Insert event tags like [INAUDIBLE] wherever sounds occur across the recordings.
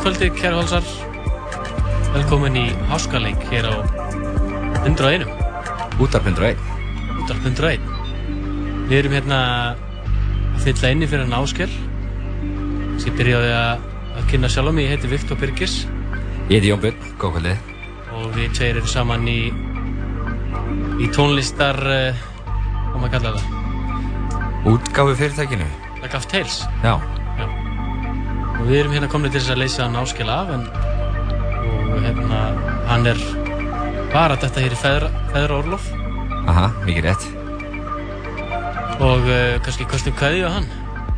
Góð kvöldið, kæru halsar. Velkomin í háskaleik hér á 101. Útarp 101. Útarp 101. Við erum hérna að fylla inni fyrir hann ásker. Ég byrjaði að, kynna sjálf á mig. Ég heiti Viktor Birgis. Ég heiti Jón Björn, góð kvöldið. Og við tveir erum saman í, í tónlistar, uh, hvað maður kalla það? Útgáfi fyrirtækinu. Like of Tales. Já. Við erum hérna komin til þess að leysa hann áskil af en og hérna hann er bara þetta hér í feðra, feðra orlof Aha, mikið rétt. og uh, kannski kostum kveðið á hann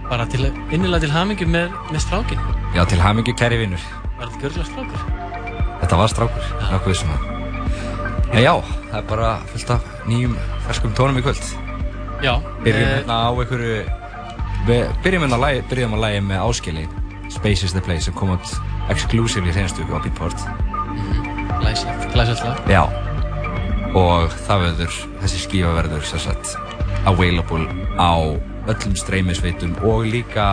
bara til, innilega til hamingi með, með strákin Já, til hamingi kæri vinnur. var þetta görðlega strákur? Þetta var strákur, nokkuð vissum að. En já, það er bara fullt af nýjum ferskum tónum í kvöld. Já. Byrjum eh, hérna á einhverju, byrjum hérna að lagi með áskili, Space is the Place, sem kom út exclusively í hreinstu á Beatport. Glæsilegt, glæsilegt lag Já. Og það verður, þessi skífa verður sagt available á öllum streymisveitum og líka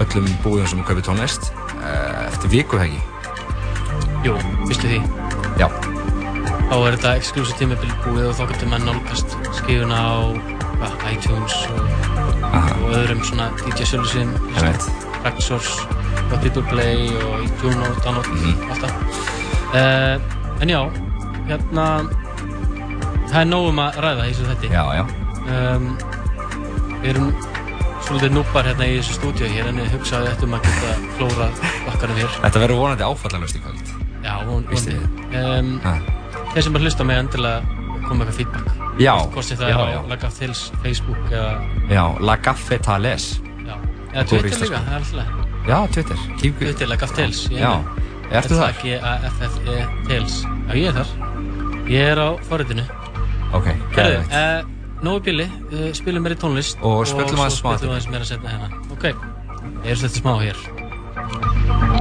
öllum búðum sem kaupir tónlist eh, eftir viku hegi. Jú, fyrstu því Já. þá er þetta exclusive tímabil búið og þá getur mann nálgast skifuna á iTunes og, og öðrum svona DJ Tracksource og People Play og iTunes og download Mhm. uh, en já, hérna það er nóg um að ræða í þessu þetti Já, já. um, við erum svolítið núpar hérna í þessu stúdíu hér en ég hugsaði þetta um að geta flórað bakkarum hér Þetta verður vonandi áfallalust í kvöld. Já, vonandi. Um, þeir sem bara hlusta með endilega koma eitthvað feedback. Hvort sem það já, er á já. Lagaf Tales Facebook eða, Já, La Gaffe Tales. Já. Er Twitter líka, það er alltaf. Já, Twitter. Twitter, Lagaf Tales. ég Já. er Ertu þar? G-A-F-F-E Tales. Já, ég er þar. Ég er á forritinu. Ok, uh, nógu bíli, uh, spilum meiri tónlist. Og spjöllum aðeins smá Og svo spilum aðeins meira setna hérna. Ok, ég er svolítið smá hér.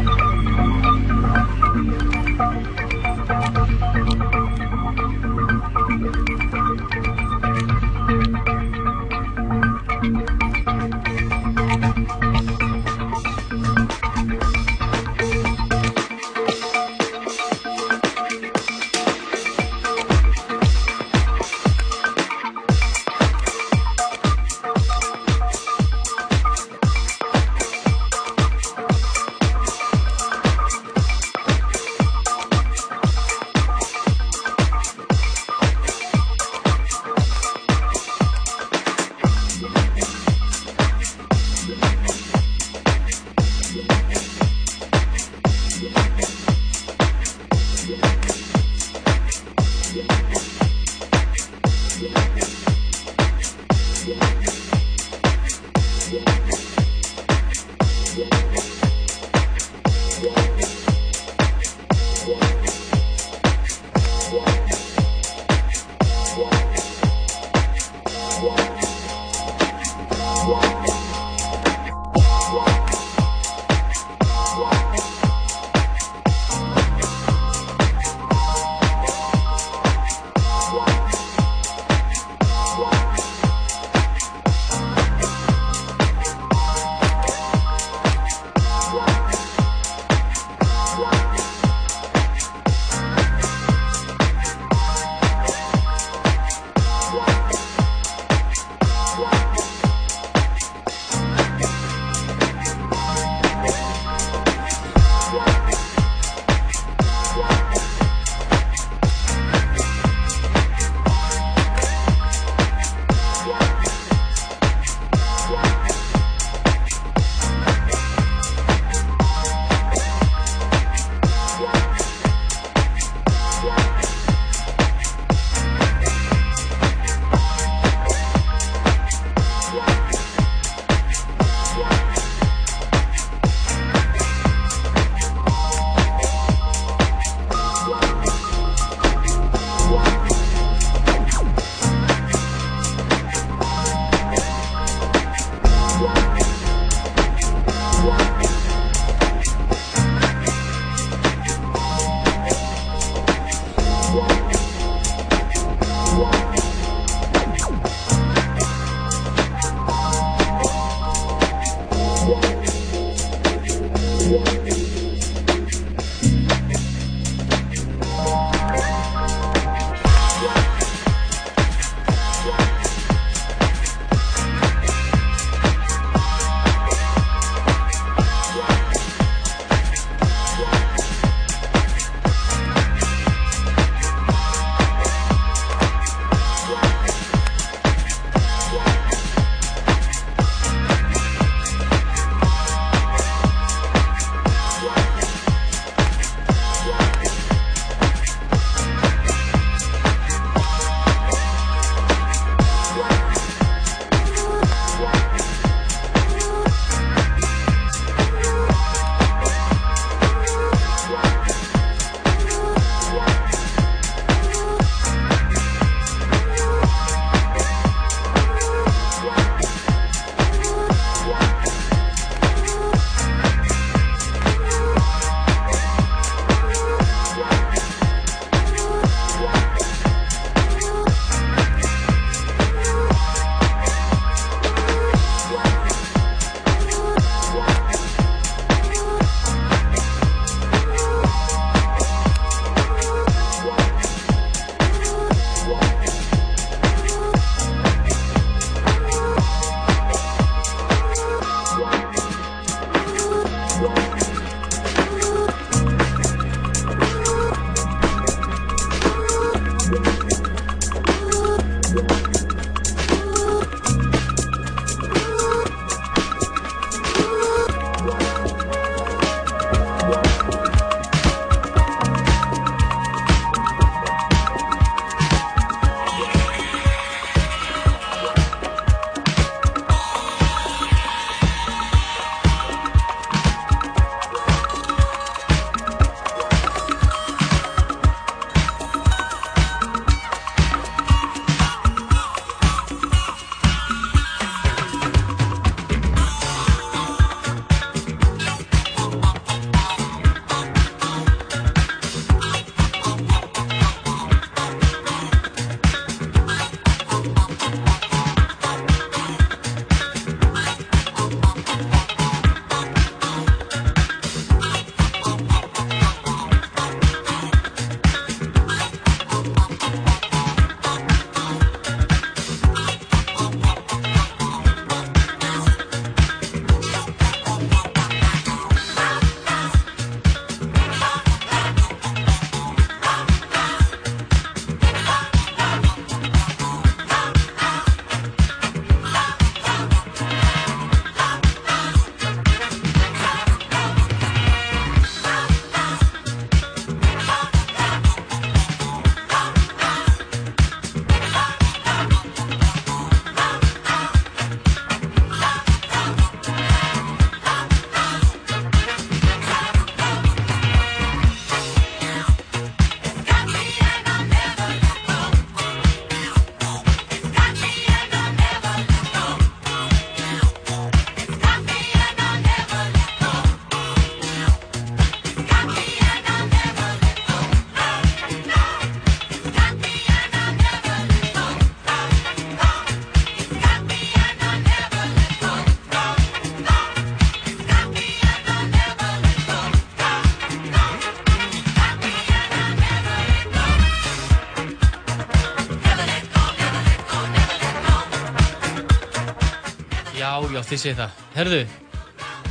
Já, þið segir það. Herðu,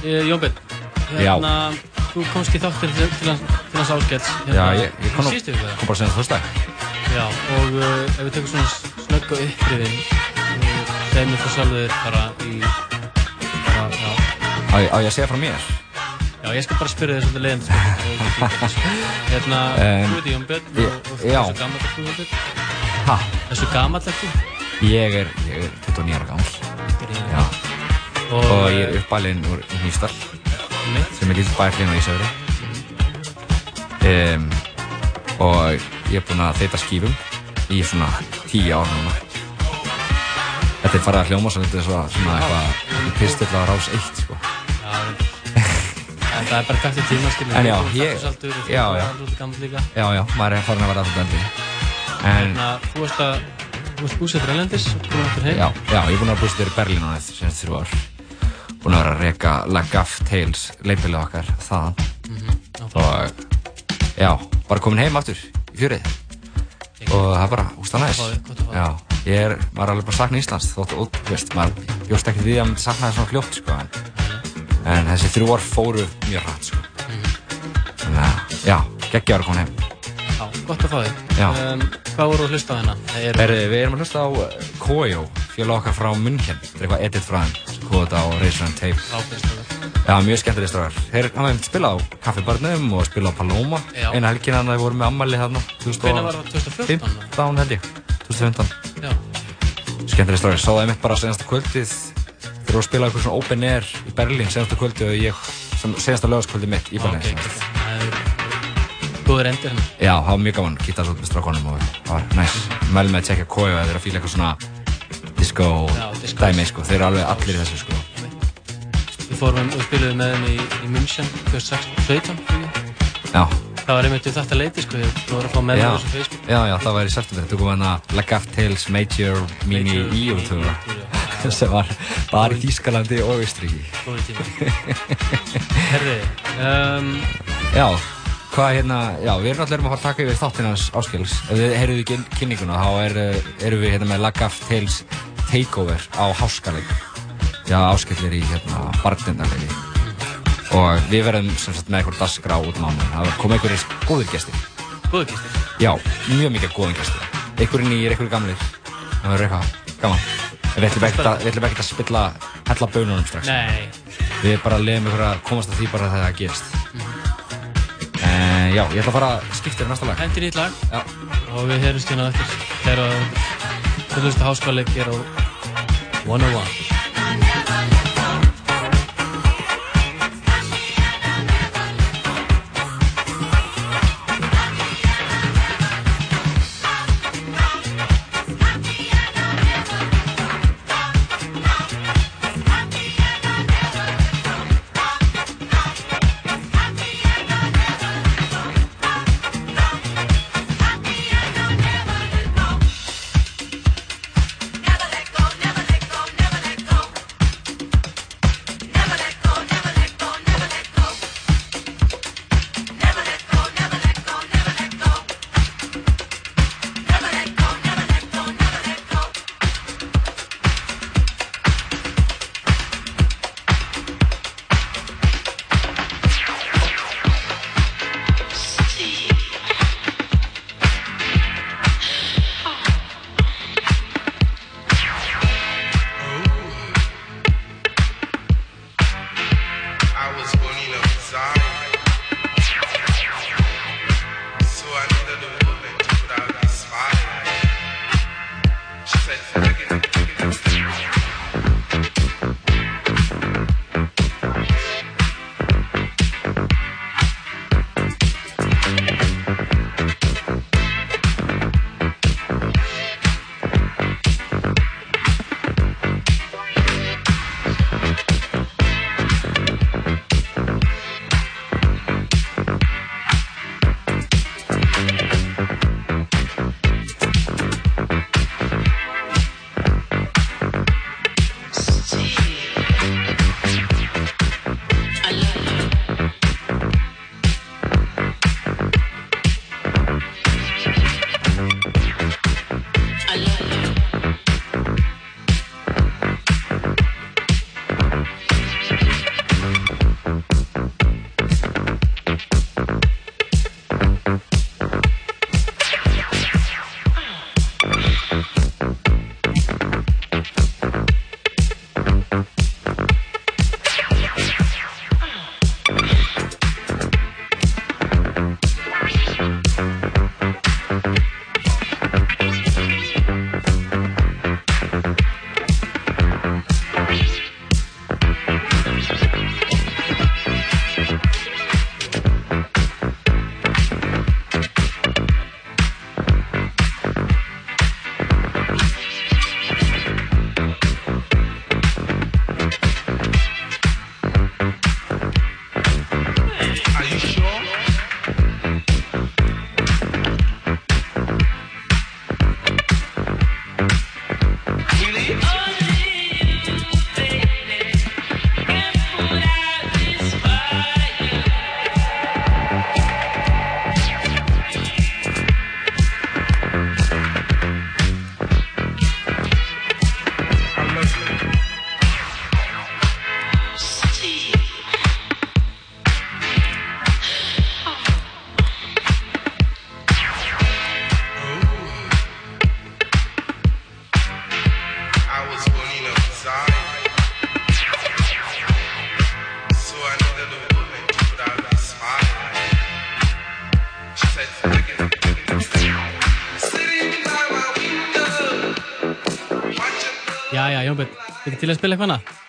eh, Jónbjörn, Já. hérna, þú komst í þáttir til, til, til hans áskels. Hérna, Já, ég, ég kom, það? kom bara senast fyrst dag. Já, og uh, ef við tekum svona snögg á upprifin, segð mér frá sjálfur bara í, bara, já, Á, á ég að segja frá mér? já, ég skal bara spyrja þér svolítið leiðin, sko. Hérna, [LAUGHS] Em, þú veit Jónbjörn og, og já. þessu gammal er þú, Jónbjörn? Ha? Þessu gammal er þú? Ég er, ég er 29 ára gammal. Já. Og, Og ég er uppalinn úr mitt, sem er lítið bæklinn á Ísafjörði. Um, og ég er búinn að þeita skífum í svona 10 ár núna. Þetta er farið að hljóma svo litið svo, svona eitthvað pistill á rás 1, sko. já. En það er bara kæft í tíma, skiljum. En já, ég- já, já. Líka. Já, já, maður er farin að vera alltaf bendi. En, Hérna, þú varst að, þú varst búsettur Erlendis, komið áttur heim. já, já, ég er búinn að búist þér í Berlín á þetta senast þrjú ár. Búinn að vera að reka Lagaf Tales, leipilið okkar, þaðan. Og, já, bara komin heim aftur í fjörið. Og það er bara, úst það næst. Að að þig. Já, ég er, maður er alveg bara að sakna Íslands, þótt, út, þú veist, maður bjóst ekkert við að maður sakna það svona fljótt, sko, en, en þessi þrjú ár fóru mjög hratt, sko. Þannig að, já, geggja ára komin heim. Gott að fá þig. Um, hvað voru að hlusta á hérna? Það er, Herri, við erum að hlusta á uh, Koyo, félag okkar frá München. Þetta er eitthvað edit frá sem kom þetta á Razor and Tape. ábyrgstöður. Já, mjög skemmtileg strafgar. Þeir einmitt spilað á Kaffibarnum og spilað á Paloma. Já. Eina helgina þannig að þeir voru með ammali þarna. Hvenær var það? 2014? 15 held ég. 2015. Já. Skemmtileg strafgar. Sáðu einmitt bara senasta kvöldið. Þeir voru að spila eitthvað svona open air í Berlín senasta kvöldið og ég, sem senasta lögaskvöldið mitt í Berlín. Ok, góður endur hérna. Já, það var mjög gaman. Kýtta svo með strákonum og það var næs. Mælum með að tjekka Koyo eða þeir eru að fíla eitthvað svona disco dæmi, sko. Þeir eru alveg allir í þessu, sko. Við fórum og spiluðum með þeim í, í München 2017. Já, Það var einmitt við þetta leiti, sko. Við vorum að fá með þessu Facebook. já, já, það var í september. Þú kom hérna Lagaf Tales Major Mini Major EU Tour Já, [LAUGHS] sem var bara í Þýskalandi og Austriki. Góði tíma. Herði, um, Já, hvað hérna, já, við erum allir um að fara að taka yfir þáttinn hans áskils. Ef þið heyrðuð í kynninguna, þá er, uh, erum við hérna með Lagaf Tales Takeover á Háskaleg. Já, áskill er í hérna barndendarlegi. Og við verðum sem sagt með eitthvað dasgra út mánu. Það kom einhverjir góðir gestir. góðu kistir. Já, mjög mikið góðum gestir. Einhverjir nýjir, einhverjir gamlir. Það verður eitthvað gaman. Við ætlum ekkert að, við spilla hella bönunum strax. Nei, Við bara leiðum ykkur að komast að því bara þegar það gerist. En já, ég ætla að fara að skipta þér næsta lag. hendur í eitt lag Já. og við heyrumst hérna eftir. Þegar að, þú veist að háskóleik er á 101. Jónbjörn, ekki til að spila eitthvað annað?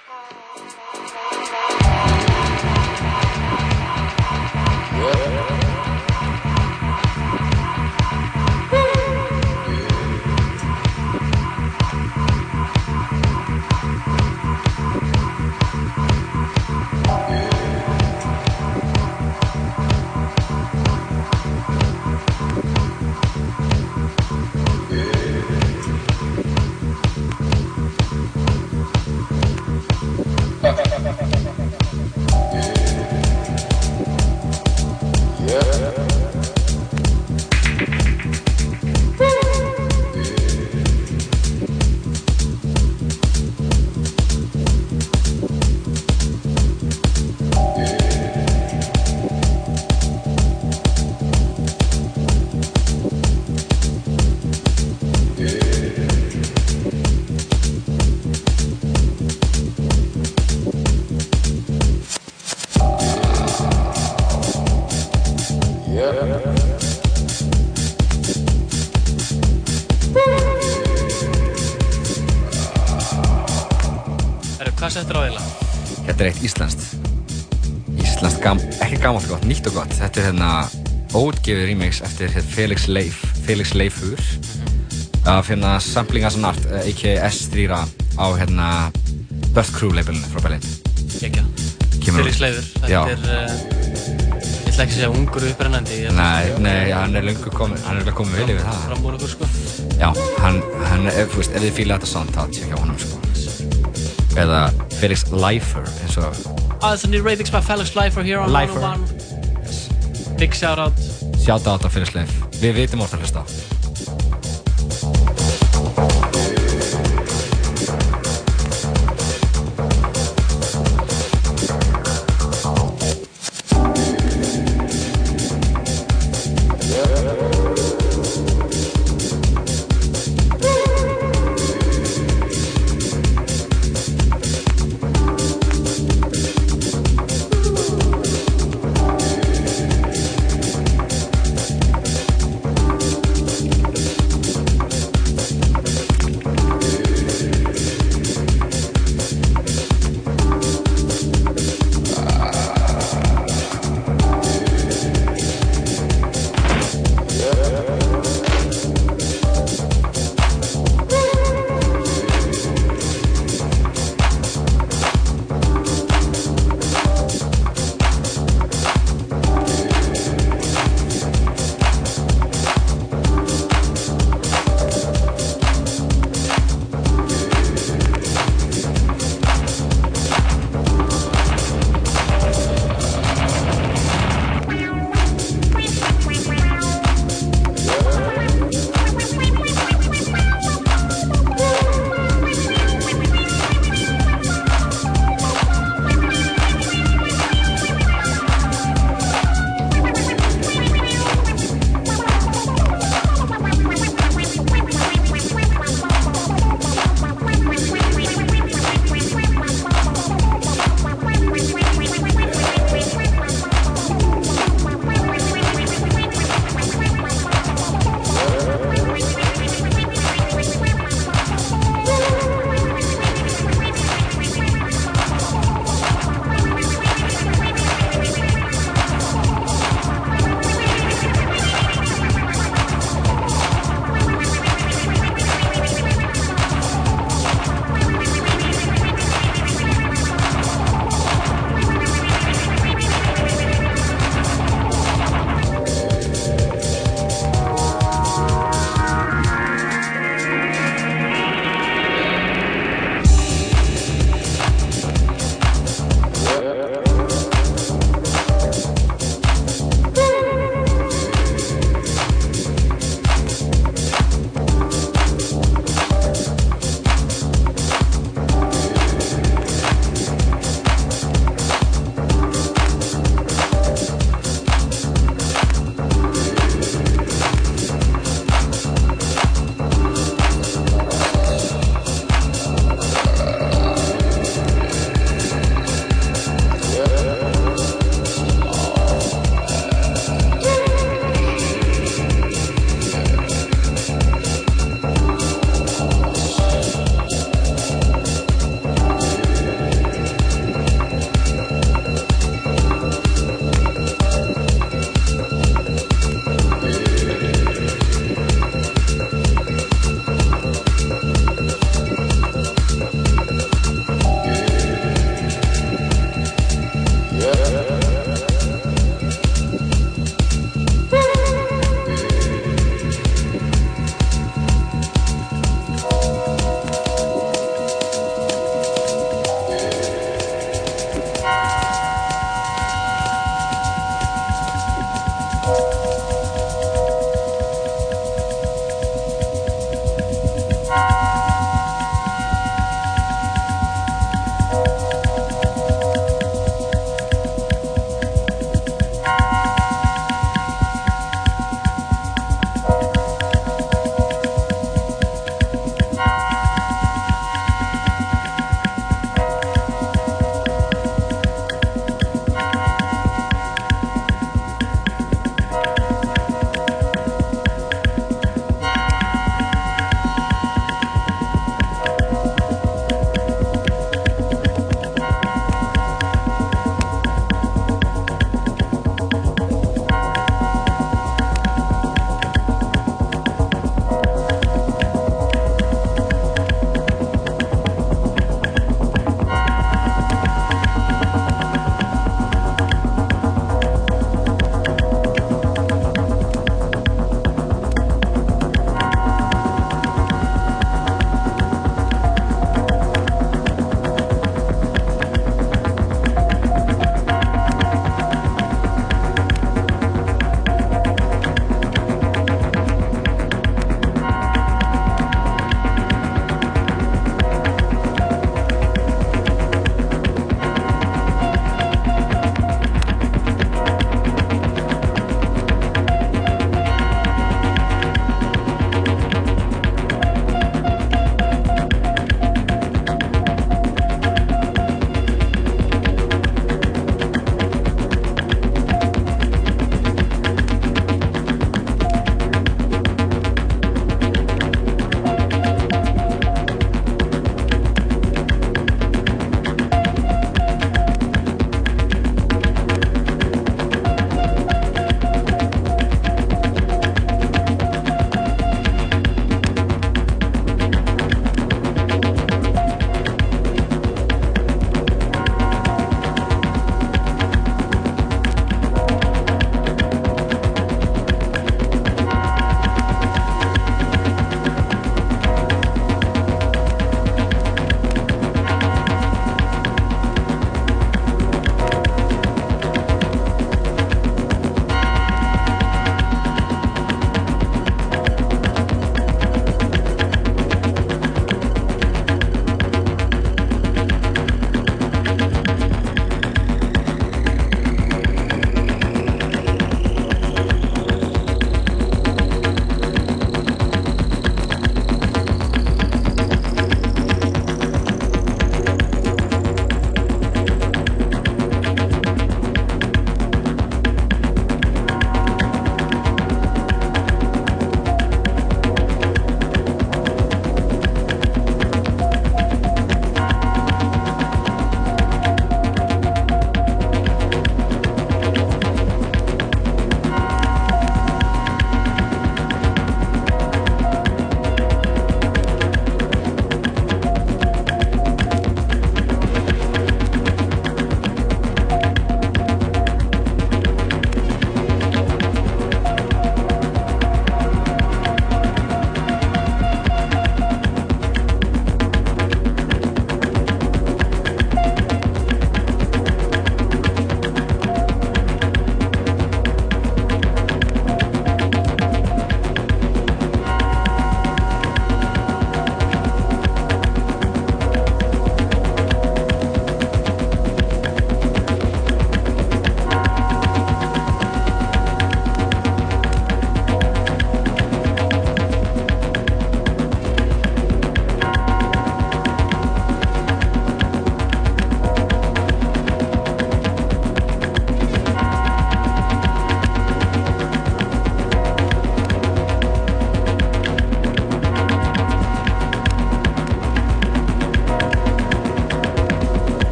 Þetta er hérna óutgefið remix eftir hér Felix Leif, Felix Leifur. Af hérna Sampling as an Art, eh, a.k.a. S3 á hérna Birth Crew labelinu frá Berlin. Gekja. Kemur Felix. Leifur. Þetta er, uh, ég ætla ekki að segja ungur upprennandi. Nei, nei, hann er löngu komin, hann er örugglega komin vel yfir það. Frambúin okkur, sko. Já, hann, hann, ef, veist, ef þið fíla þetta sound, þá tjekka á honum, sko. Eða Felix Leifer, eins og, Ah, it's a new remix by Felix Leifer here on Leifer. 101. Big shout out. sjáta á þetta Felix Leif. Við vitum orðið að hlusta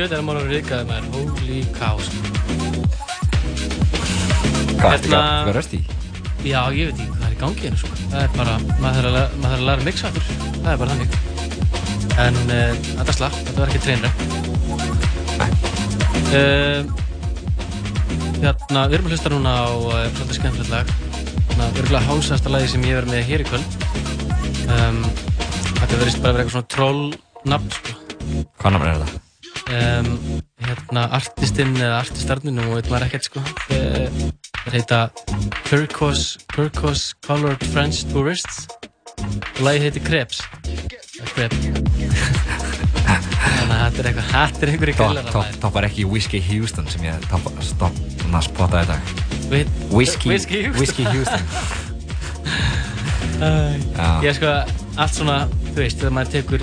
Djöð er að mála ríkaði maður, holy cow. Hvað Hérna- ekki að rösti? Já, ég veit ekki hvað er í gangi hérna sko. Það er bara, maður þarf að, læra- maður að mixa aftur. Það er bara þannig. En uh, þetta slapp, þetta var ekki treinra. Uh, hérna, við erum að hlusta núna á uh, svolítið skemmtilegt lag. Þannig að örgulega hálsasta lagi sem ég verið með hér í kvöld. Um, þetta verðist bara að vera eitthvað svona troll-nafn sko. Hvað namn er þetta? Um, hérna artistinn eða artistarnir nú veit maður ekkert sko. Þeir þeir heita Turquoise, Turquoise Colored French Tourists. Og lagi heiti Krebs þannig að þetta er eitthvað er einhverju Topp grillar top, top er ekki Whiskey Houston sem ég stopp að spotta í dag. Whiskey, Whiskey Houston. Whiskey Houston. Ég sko allt svona þú veist þegar maður tekur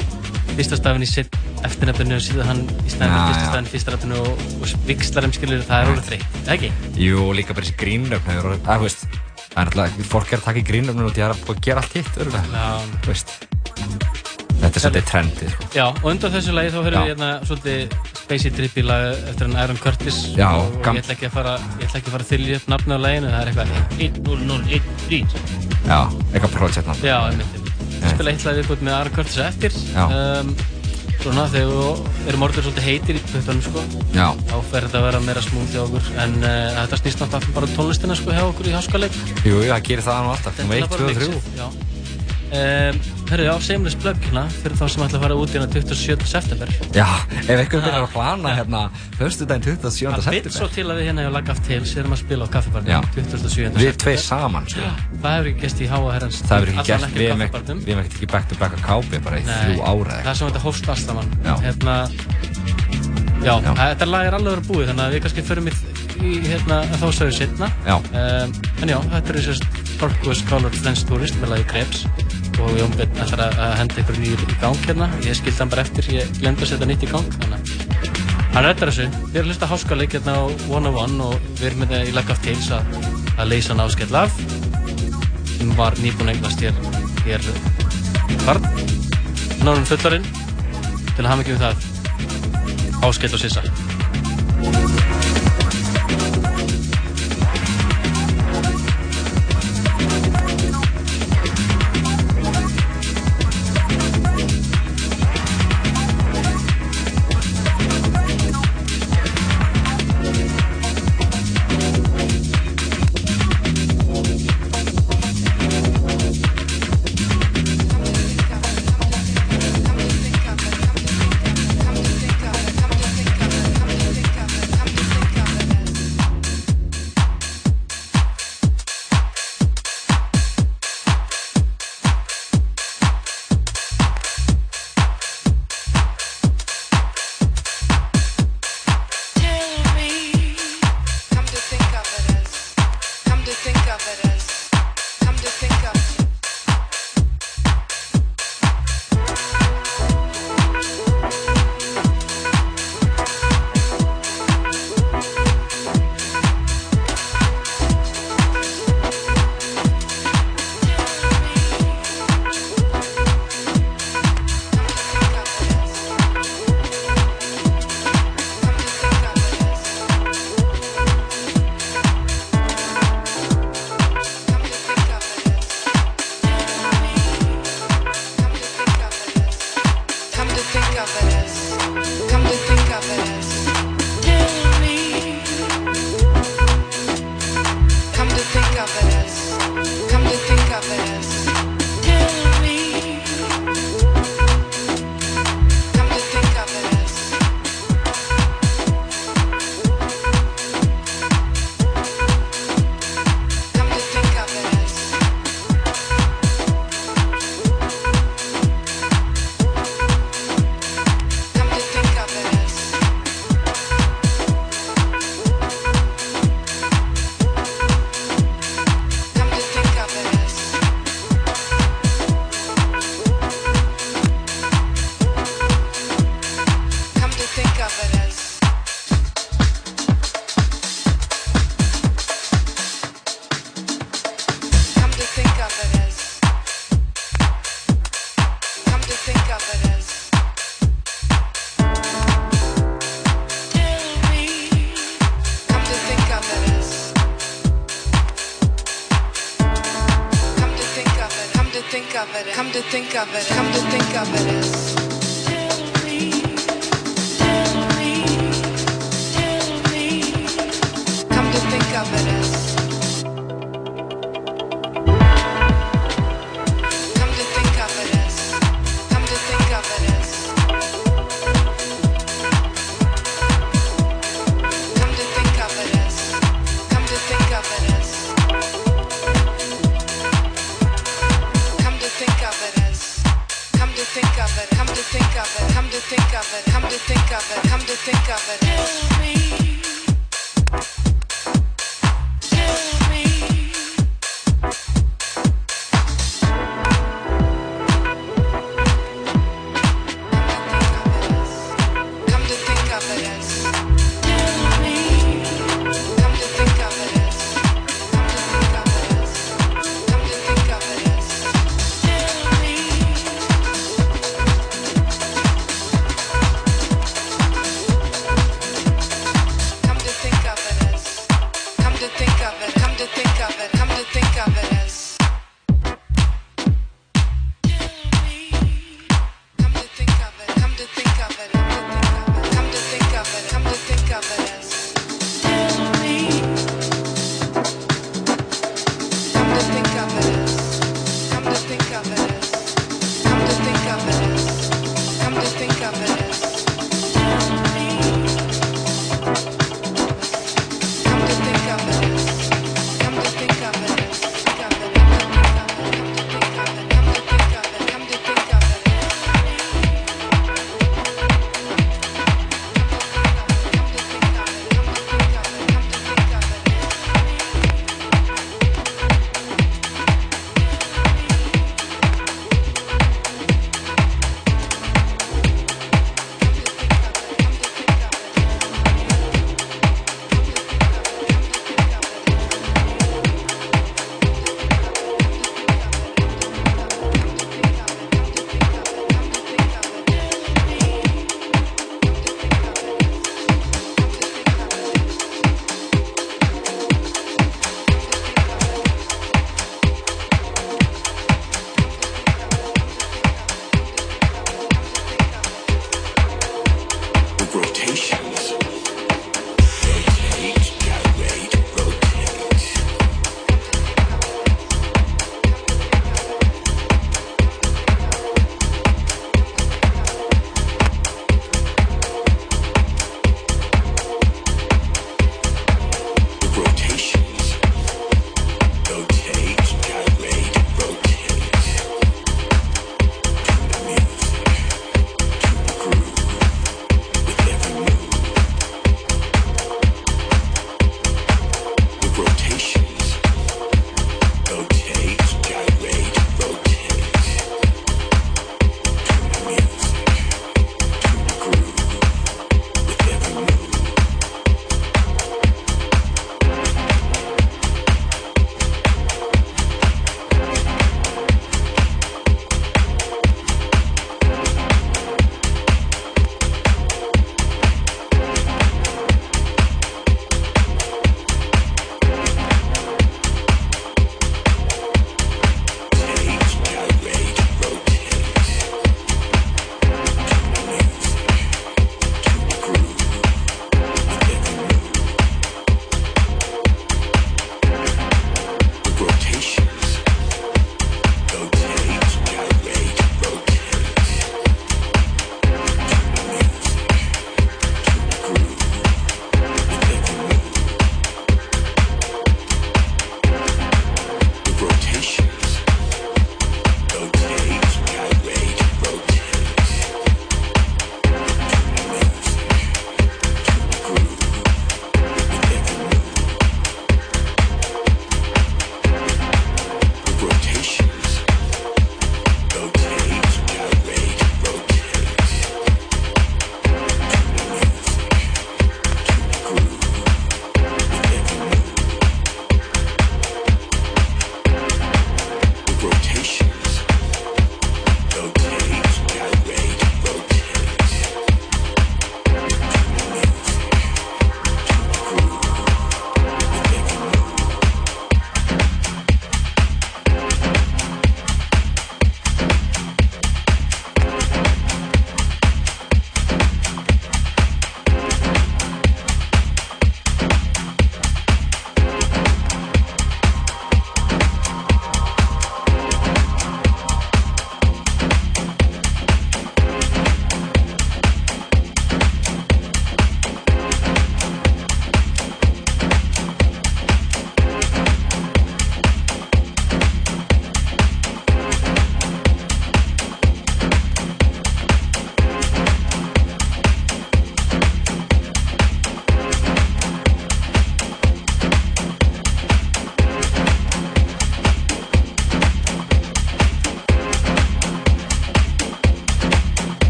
fyrsta stafinn í sitt eftirnefninu og síðan hann í stafinn í fyrsta rafinu og, og vikslar um skilur það er orðið þreytt, eða ekki? Jú, og líka bara þessi grínröfn hefur orðið, að, þú veist, það er náttúrulega, fólk er að taka í grínröfninu og það er að gera allt hitt, örgulega. Þetta er svolítið trendið, sko. Já, og undan þessu lagi þá höfum við hérna svolítið spacey trippy lag eftir hann Aaron Curtis Já, og ég ætla ekki að fara ég ætla ekki að fara að þylja upp nafni á laginu það er eitthvað 1001 Já, eitthvað project náttúrulega. Já, einmitt, einmitt. Ég spila eitt lag viðbútt með Aaron Curtis eftir. Um, Svona þegar við erum orðið svolítið heitir í puttunum sko. Já, þá fer þetta að vera meira smúð hjá okkur en uh, þetta snýst náttúrulega bara um tónlistina sko hjá okkur í háskaleik jú, jú, það gerir það nú alltaf, nummer 1, 2 og 3. Um, Herru, já, seamless plug hérna fyrir þá sem ætla að fara út hérna 27. september Já, ef einhvern byrjar að plana hérna, höfstu daginn 27. Það vill svo september. til að við hérna hjá Lag of Tales erum að spila á kaffibarnum 27. Við tvei saman, sko. Það hefur ekki gæst í háa herrans Það hefur ekki gert, við á hefum ekki, kaffibarnum. við hefum ekkert ekki back to back á kápi bara í Nei, þrjú ára Það eða er sem þetta hófst allt saman Já. Hérna Já, Já. þetta lag er alveg verið búið þannig að við kannski förum í, í hérna, að þá sögur setna Já. um, En já, þetta er þessast Turquoise Colored French Tourist með lagi Krebs. Og Jón Björn ætlar að að henda ykkur nýjur í gang hérna. Ég skildi hann bara eftir, ég glemdi að setja nýtt í gang þannig að hann reddar þessu. Við erum að hlusta háskaleik hérna á 101 og við erum hérna í Lag of Tales að, að leysa hann áskell af. Sem var nýbúin að eignast hér, hér barn. Hann árum fullarinn til að hafa ekki um það. Áskell og sissa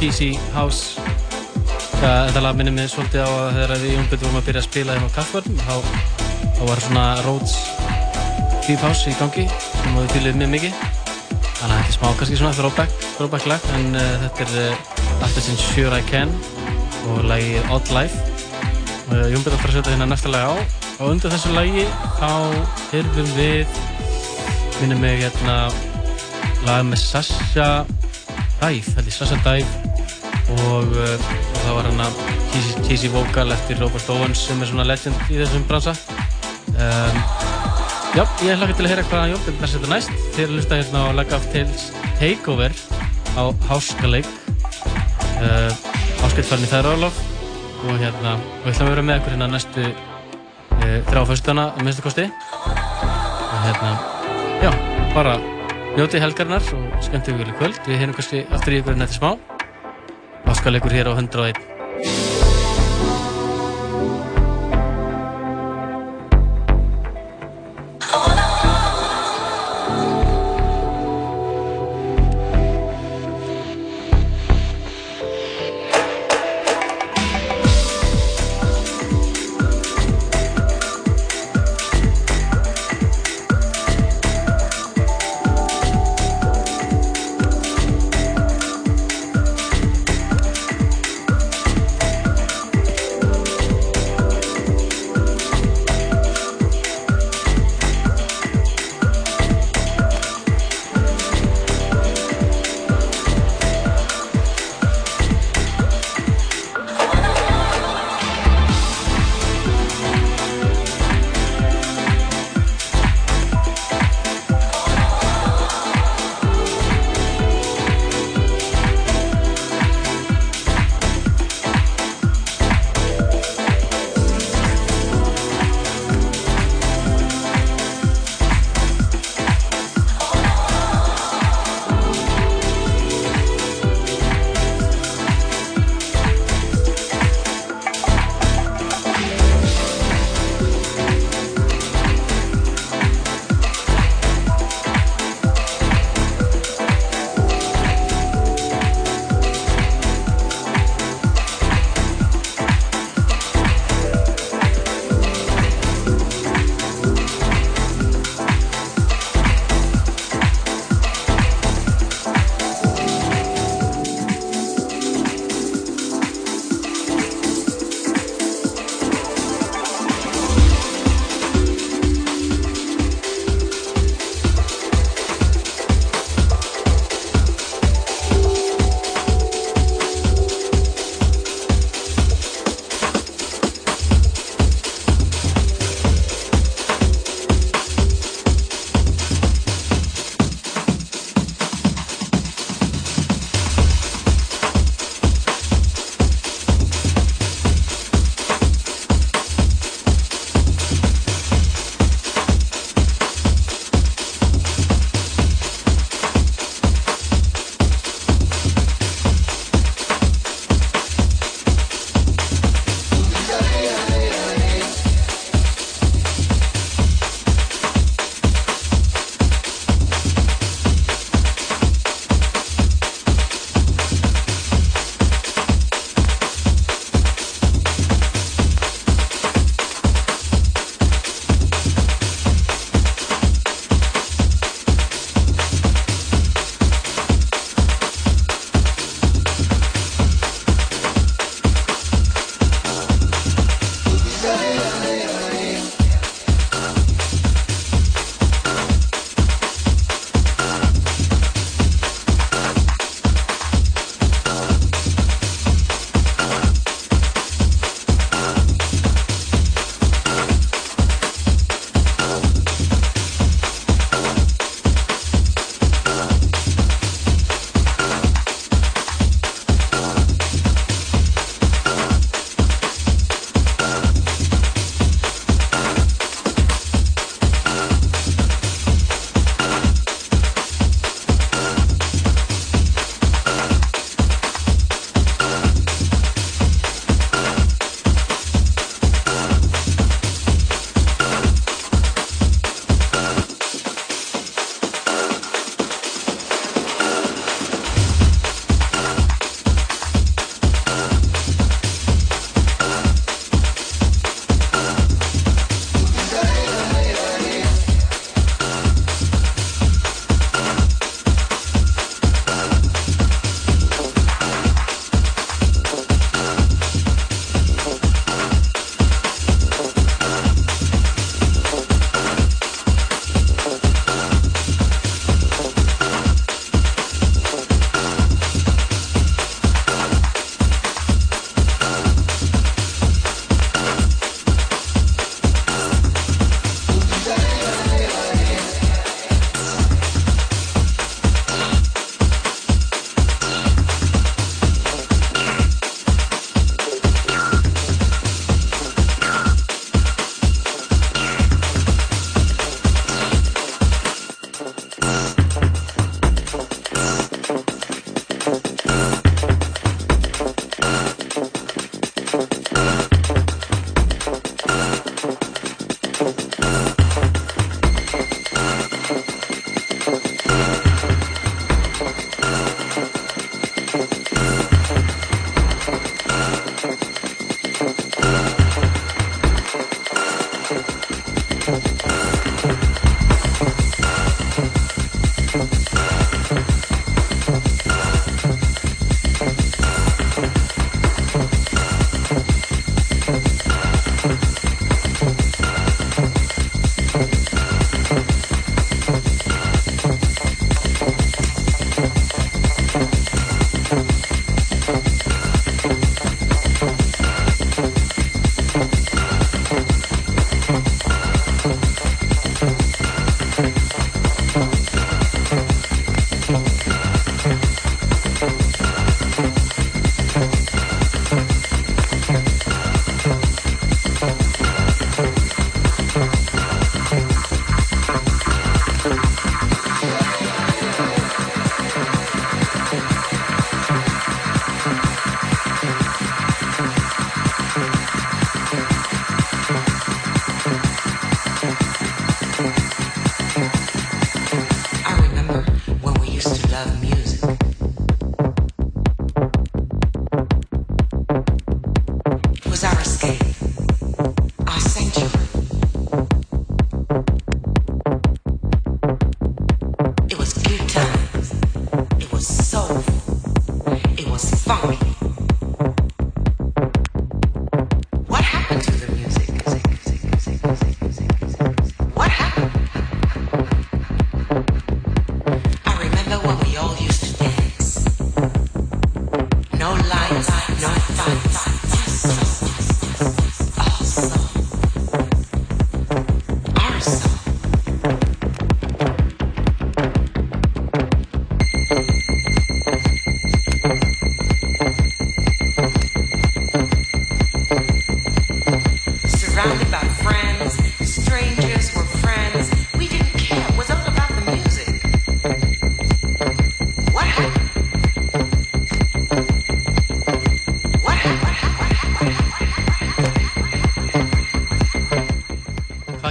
cheesy house. Þetta lag minnir mig svolítið á að þegar við Jónbjörn vorum að byrja að spila þeim á Kaffvörn þá, var svona Rhodes Deep House í gangi sem við fylgðum mjög mikið. Þannig að þetta er smá kannski svona throwback, throwback lag en uh, þetta er uh, After Since Sure I Can og lagið Odd Life. Uh, Jónbjörn ætlar að setja hérna næsta lag á. Og undir þessu lagi þá hyrfum við minnum mig hérna lag með Sasha Dive, held ég Sasha Dive og, uh, og það var hérna cheesy, cheesy vocal eftir Robert Owens sem er svona legend í þessum bransa. Um, Já, ég hlakka til að heyra hvað Jónbjörn er að setja næst. Eru að hlusta hérna á Leg of Tales Takeover á Háskaleik. Uh, í þær álof og hérna, við ætlum að vera með ykkur hérna næstu uh, þrjá fyrstana að minnstu kosti. Og hérna, já, bara njótið helgarinnar og skemmtið ykkur í kvöld. Við heyrum kannski aftur í ykkur hérna eftir smá Háskaleikur hér á 101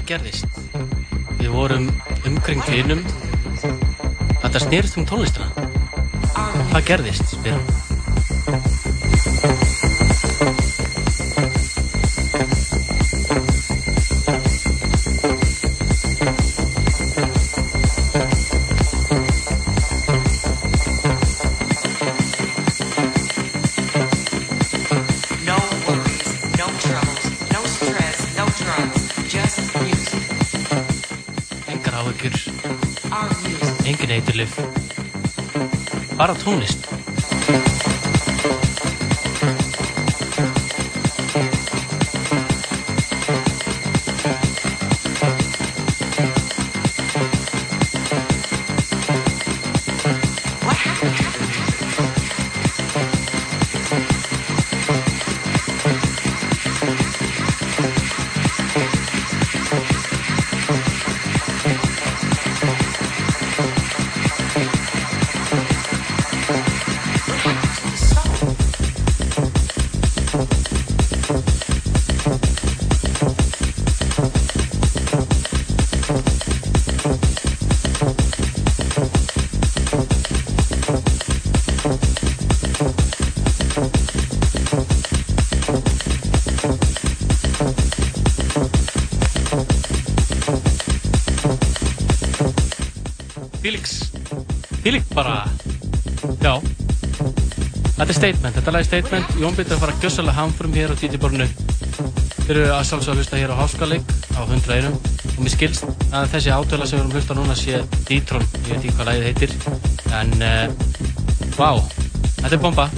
gerðist? Við vorum umkring vinum. Þetta snerist um tónlistina. Hvað gerðist? spyr eiturlif. Bara tónlist. Statement, þetta lag er statement. Jón Bitur að fara að gjössalega hamfrum hér á DJ-borinu. Þeir eru að sjálfsög að hlusta hér á Háskaleik á 101 og mér skilst að þessi átöla sem við erum að hlusta núna sé Ditron, ég veit ekki hvað lagið heitir. En, uh, vá, þetta er bomba.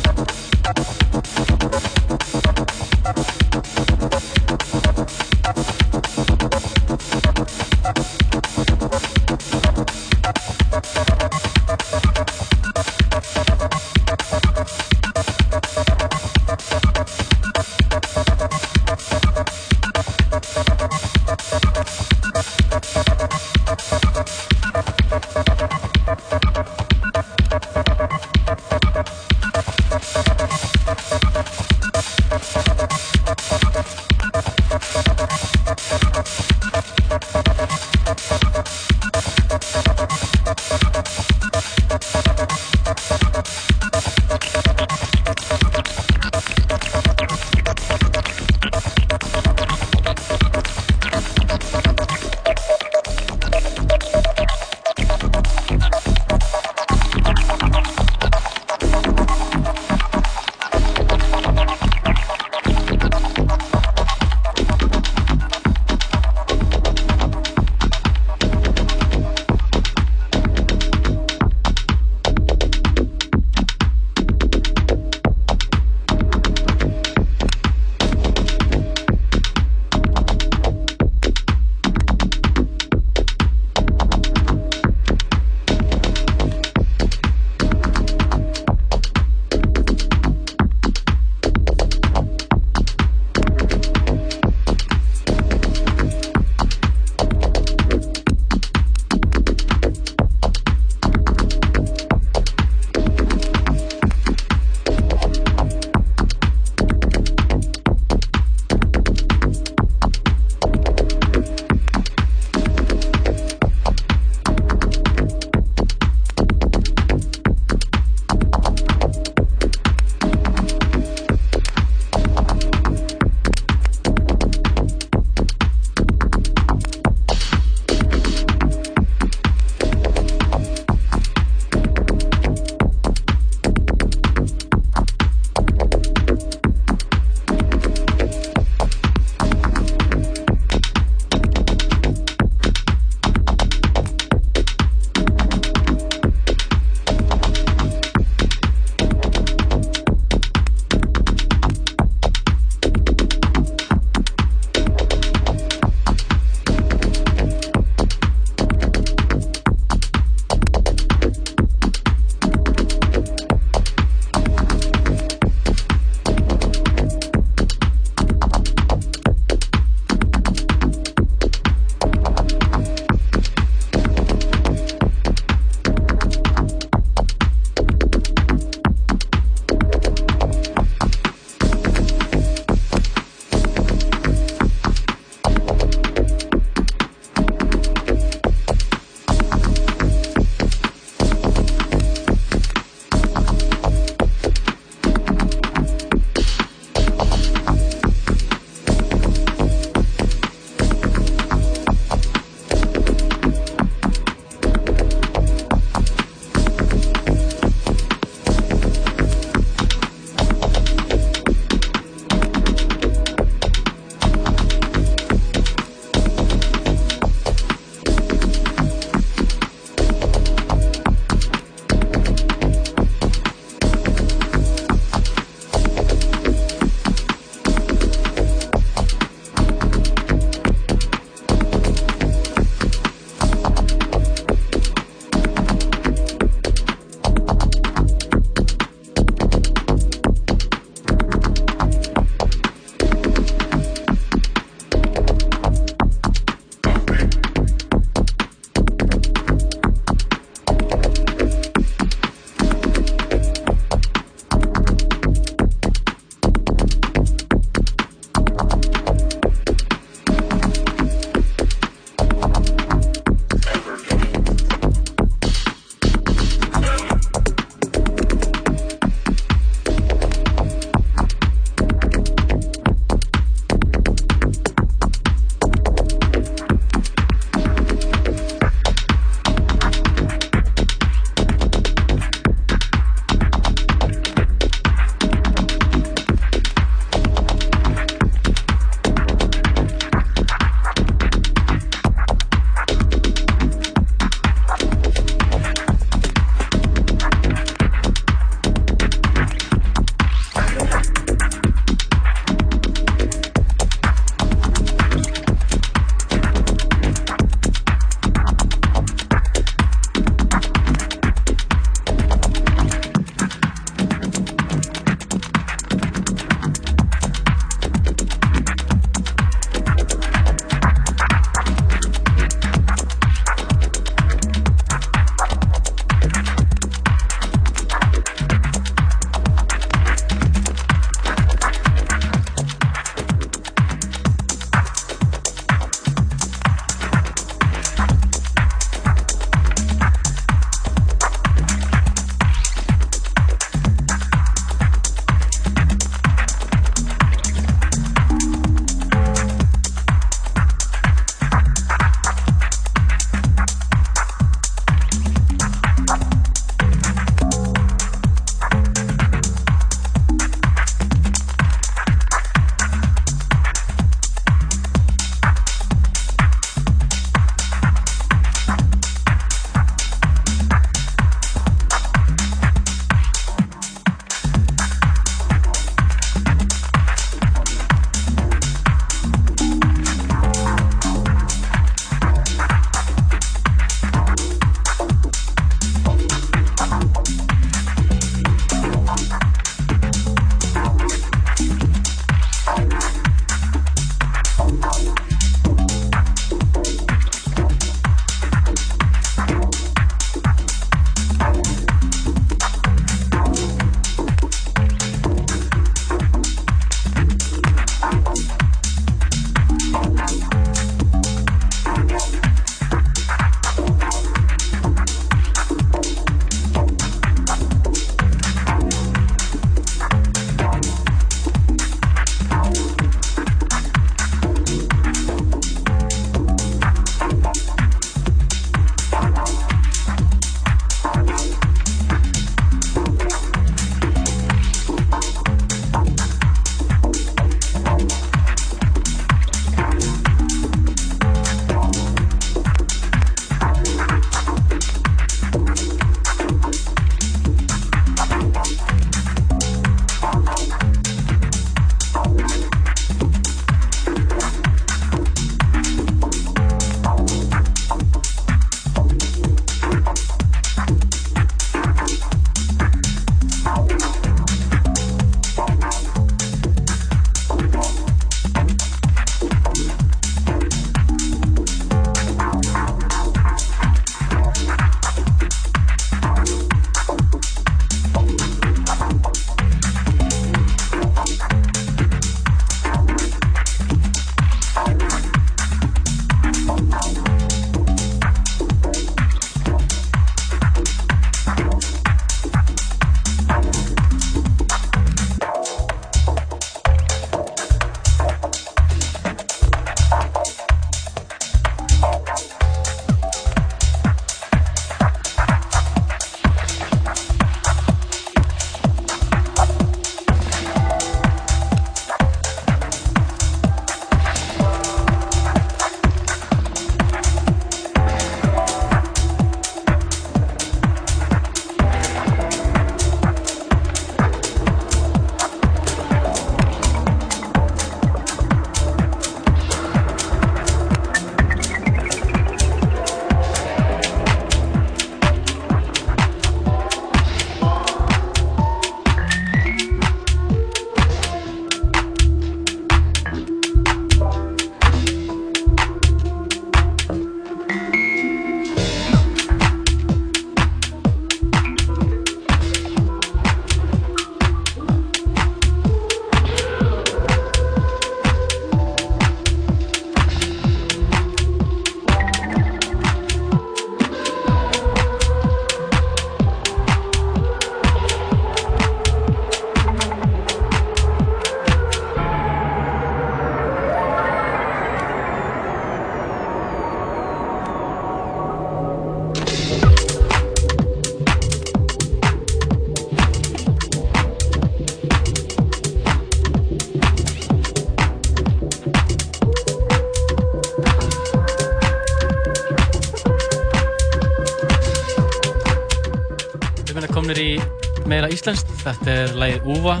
Í meira íslenskt. Þetta er lagið Úva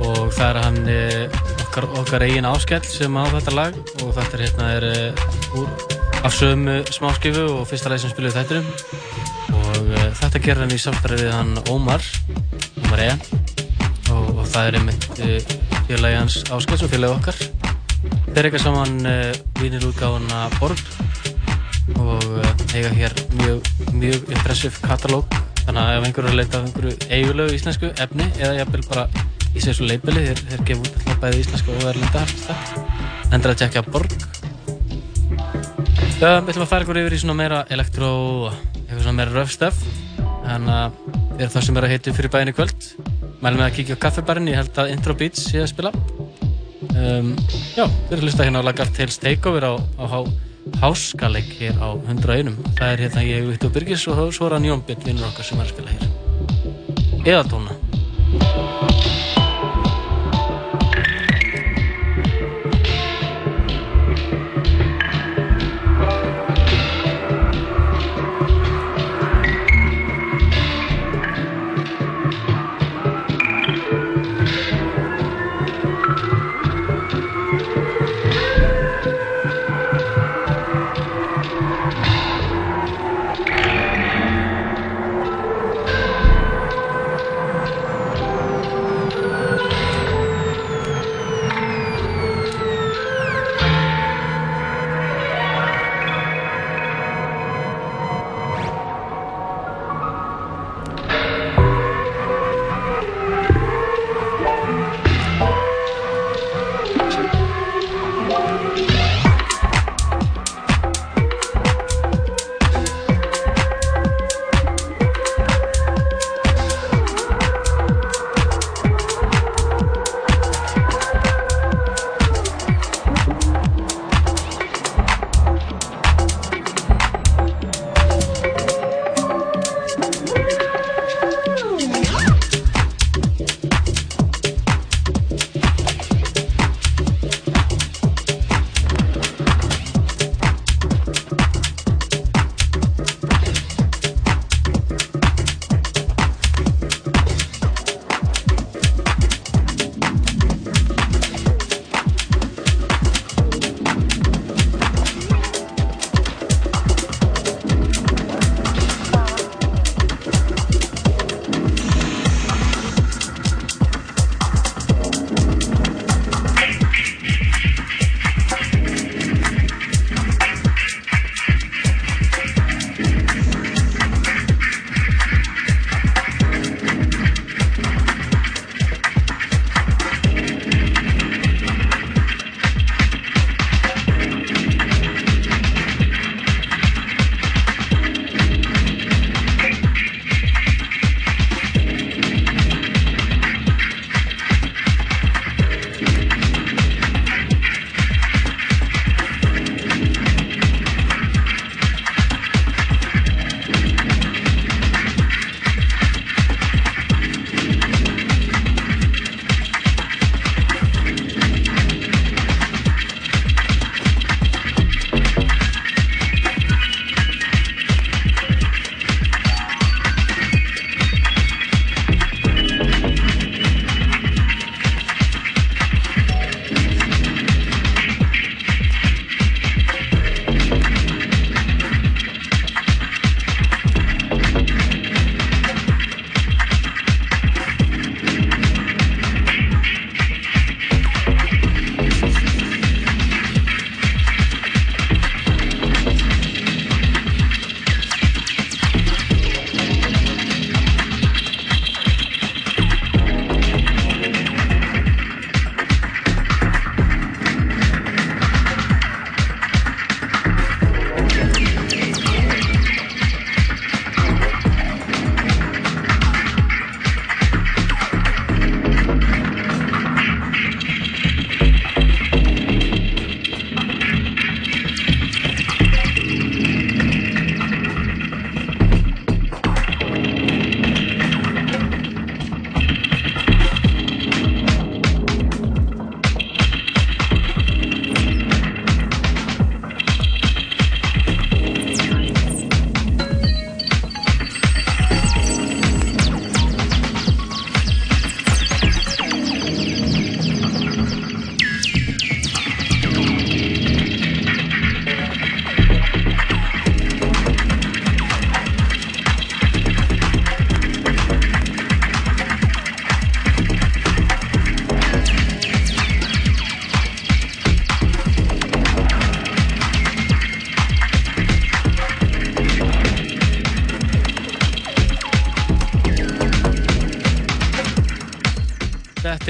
og það er hann eh, okkar, okkar eigin áskell sem á þetta lag. Og þetta er hérna er eh, úr af sömu smáskifu og fyrsta lagi sem spiluði þættinum. Og uh, þetta gerir hann í samstarfi við hann Ómar Ómar E. Og, og það er einmitt uh, félagi hans Áskeils og félagi okkar. Þeir eiga saman uh, vinilútgáfuna Borg og eiga hér mjög, mjög impressive katalóg þannig að ef einhver er að leita af einhverju eigulegu íslensku efni eða jafnvel bara í þessu leipili þeir, þeir gefa út alltaf bæði íslensku og erlenda endur að tjekka Borg við ætlum að fara ykkur yfir í svona meira elektró, eitthvað svona meira stuff. Þannig að þið eru það sem er að heita fyrir bæinn í kvöld. Mælum við að kíkja á kaffibarinn, ég held að Intro Beats sé að spila. Um, já, þið eru að hlusta hérna á Lagar Tales Takeover á, á há, háskaleik hér á 101. Það er hérna ég, Vittu Birgis og svo er hann Jón Bitt, vinnur okkar sem er að spila hér. Eða tóna.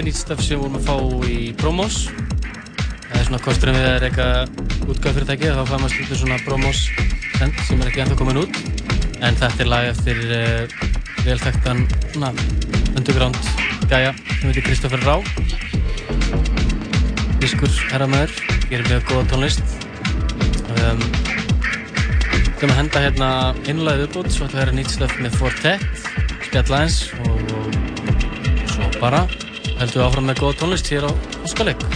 Þetta er nýtt stöf sem við vorum að fá í promos. Það er svona kosturinn við að reyka útgáðfyrirtæki þá fær maður stundum svona promos send sem er ekki ennþá komin út. En þetta er lag eftir uh, velþektan svona underground gæja sem heitir Kristoffer Rá. Diskur herramöður, gerir mjög góða tónlist. Um, Við erum að henda hérna innlæðið uppbútt, svo ætlum við að vera nýtt stöf með Fortet, spjalla eins og, og svo bara heldum við áfram með góða tónlist hér á Óskaleg.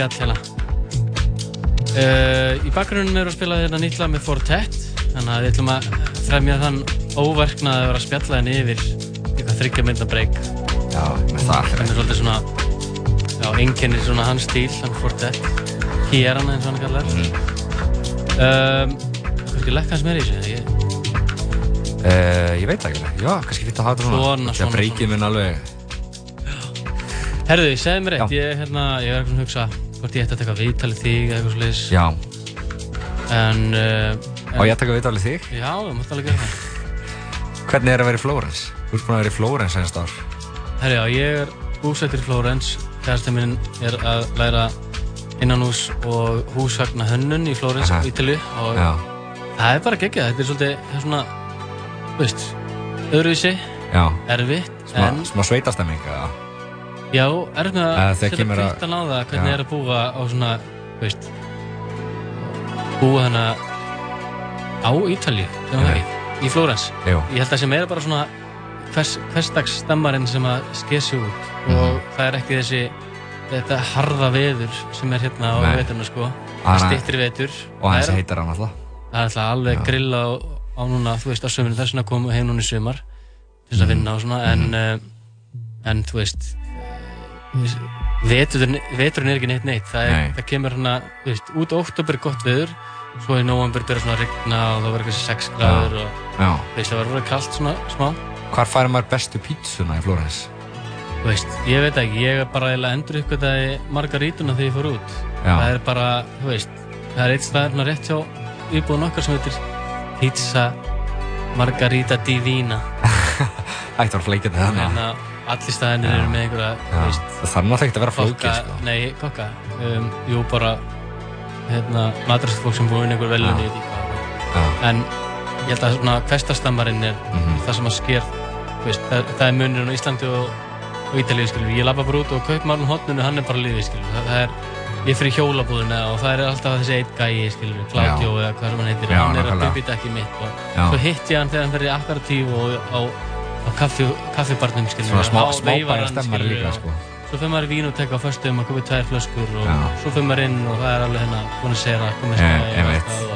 Spjall hérna. Uh, í bakgrunnum eru að spila hérna nýtt lag með Fortet, þannig að við ætlum að fremja þann óverknað að vera að spjalla henni yfir eitthvað þryggja mynda breyk. Já, með það. Hann er svolítið svona, já, einkennir svona hans stíl, hann Fortet. Kieran eins og hann kallar. Mhm. Um, kannski lekka hans meira í þessu, ég, Uh, ég veit ekki. Já, kannski fýtt að hafa þetta svona. Þegar svona, breykið minn alveg... Herðu, segðu mér eitt, ég, hérna, ég er að hugsa hvort ég ætti að taka viðtalið þig eða eitthvað sliðis. Já. En, uh, Og ég að taka viðtalið þig. já, það mátt alveg gera það. Hvernig er að vera í Flórens? Þú ert búin að vera í Flórens einst ár. Herri, já, ég er búsettur í Flórens. Kærastinn minn er að læra innanhús og húsvagna hönnun í Flórens, Aha. Ítalíu. Og Já. það er bara geggjað. Þetta er svolítið, það er svona, veist, öðruvísi, erfitt, en smá sveitastemminga, já. Já, með Eh, að setja að- kvittan á það hvernig Já. er að búa á svona, veist, búa þannig á Ítalíu, sem það ekki, í Flórens. Ég held að sem er bara svona hvers, hversdags stemmarinn sem að sker sig út Mhm. og það er ekki þessi þetta harða veður sem er hérna á veturna sko það stýttir vetur Og hans það er, heitar hann alltaf. það er alltaf alveg Já. grilla á, á núna þú veist á sömurinn þess komum við heim núna í sumar til þess að Mhm. vinna og svona en, uh, en þú veist veturinn, er ekki neitt neitt það, er, Nei. það kemur hérna þú veist, út oktober er gott veður svo í november byrjar svona að rigna og það verður eitthvað 6 gráður og Já. þú veist, það verður kallt svona smá Hvar færi maður bestu pítsuna í Flórens? Þú veist, ég veit ekki, ég er bara eiginlega endur uppgötaði margarítuna þegar ég fór út. Já. Það er bara, þú veist, það er eitt staðar hérna rétt hjá íbúðun okkar sem heitir Pizza Margarita Divina. [LAUGHS] Ætti var fleikjandi þannig. Allir staðinir eru með einhverja, Það þarf náttúrulega ekki að vera flókið, sko. nei, kokka, um, jú bara, hérna, madrastfólk sem búið inn einhver velun í því. En ég held að svona hverstastammarinn er Mhm. það sem að sker, veist, það, það er munurinn á Íslandi og, og Ítalíu, skilur. Ég labba bara út og kaup maður hotnunu, hann er bara liðið, skilur. Það, það er, ég fyrir hjólabúðina og það er alltaf þessi eitt gæi, skilur, Claudio eða hvað sem hann heitir, Já, hann er að bubbi dekki mitt og svo hitti ég hann þegar hann og á, á kaffi, kaffibarnum. Svona smá, Þá smá veifar bæja hann, stemmar líka, og- sko. Svo fyrir maður í vínutek á föstum og komið tvær flöskur og Já. svo fyrir maður inn og það er alveg hérna búin að segja komið Eh, veit. og,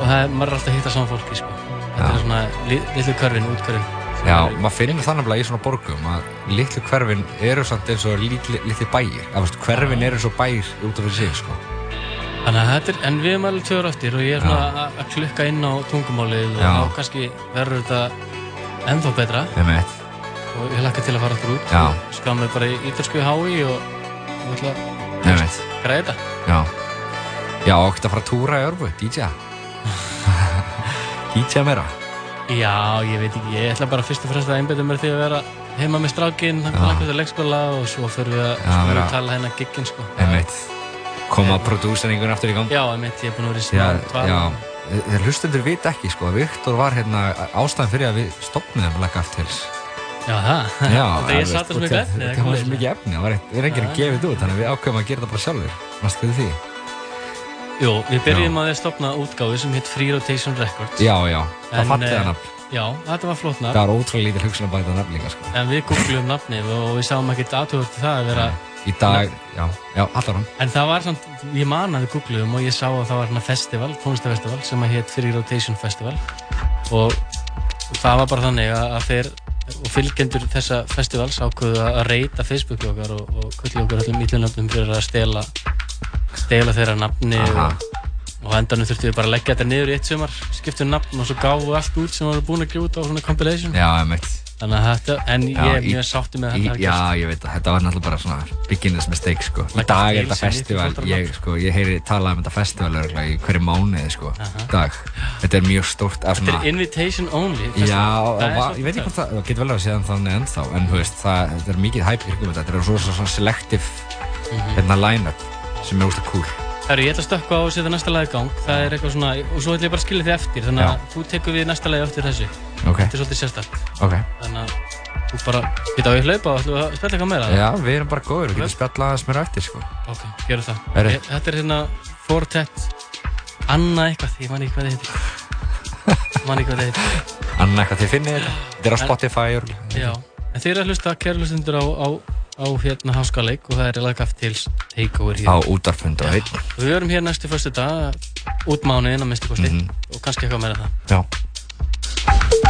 og það er, maður er alltaf að hitta saman fólki, sko. Þetta Já. er svona li- litlu körfin, útkörfin. Já, maður finnir það nefnilega í svona borgum að litlu hverfin eru samt eins og litli, litli bæir. Veist, hverfin eru eins og bæir út af sig, sko. Þannig að þetta er, en við erum alveg ára eftir og ég er svona að- að klukka inn á tungumálið og kannski verður þetta ennþá betra Ég veit. og ég hlakka til að fara aftur út Já. mig bara í ítalsku hái og og ætla að græða þetta. Já. Já, og ekkert að fara að túra í örfu, DJ. DJ meira. Já, ég veit ekki, ég ætla bara fyrst og fremst að einbeta mér því að vera heima með strákinn, hann kom Já. langt til leikskóla og svo fyrir við að tala hérna gigginn sko. Ég veit. Koma prodúseringun aftur í gang. Já, ég veit, ég er búinn að vera í Já, smá dvala. já. Þeir hlustundur vita ekki, sko. Viktor var hérna ástæðan fyrir að við stopnum Black Aftales. Já, það. Já, Þetta ég satt það svo mikið efni. Það var mikið efni, það var við enginn að gefa þetta út, þannig að við ákveðum að gera þetta bara sjálfur. Mástu fyrir því? Jú, við byrjum að stopna útgáfi sem heit Free Rotation Records. Já, já, það eh, það nafn. Já, þetta var flott nafn. Það var ótrúlega lítil hugsun að bæta nafn líka, sko. En við googlum nafnið og við sáum ekkert aðtöður til það að vera Í dag, já, já, allar hann. En það var samt, ég man að við googluðum og ég sá að það var hérna festival, tónlistafestival sem að hétt Free Rotation Festival og það var bara þannig að, þeir og fylgjendur þessa festivals ákveðu að reyta Facebooki okkar og, og kulli okkar öllum ítlunöfnum fyrir að stela stela þeirra nafni og, og endanum þurftum við bara að leggja þetta niður í eitt sumar, skiptum nafn og svo gáðum við allt út sem við varum búin að út á svona compilation Já, ég veit. Þannig að þetta, en Já, ég er mjög sátti með þetta já, ég veit að þetta var náttúrulega bara svona beginners mistake, sko. Í dag er þetta festival, ég, sko, ég heyri talað um þetta festival örugglega í hverju mánuði, sko, í dag. Þetta er mjög stórt af Þetta svona... er invitation only Já, festival. það er var, ég veit ekki hvort það, það getur vel að segja þannig ennþá, en þú veist, það, þetta er mikið hæp ykkur með þetta, þetta er svo, svo, svo selective Mhm. hérna line-up sem er úrst cool. Herru, ég ætla að stökka á og setja næsta lag í gang. Það er eitthvað svona, og svo ætla ég bara að skilja þið eftir. Þannig að Já. þú tekur við næsta lagi eftir þessu. Ok, Þetta er svolítið sérstakt. ok. Þannig að þú bara, geta á ég hlaupa og ætlum að spella eitthvað meira? Já, við erum bara góður, við getum spjallað aðeins mér eftir, sko. Ok, gerum það. Herru. Ég, þetta er hérna Fortet Anna eitthvað, ég man ekki hvað þið heitir. [LAUGHS] Man ekki hvað þið heitir. Anna, eitthvað þið finnið þetta? Þetta er á Spotify, örugglega. Já. En þið eru að hlusta, kæru hlustundur á, á á hérna Háskaleik og það er lagaf til takeover hér. á útarfund og heitt Og Við verum hér næstu fyrstu dag, út mánuðin að minnstu kosti Mhm. og kannski eitthvað meira en það. Já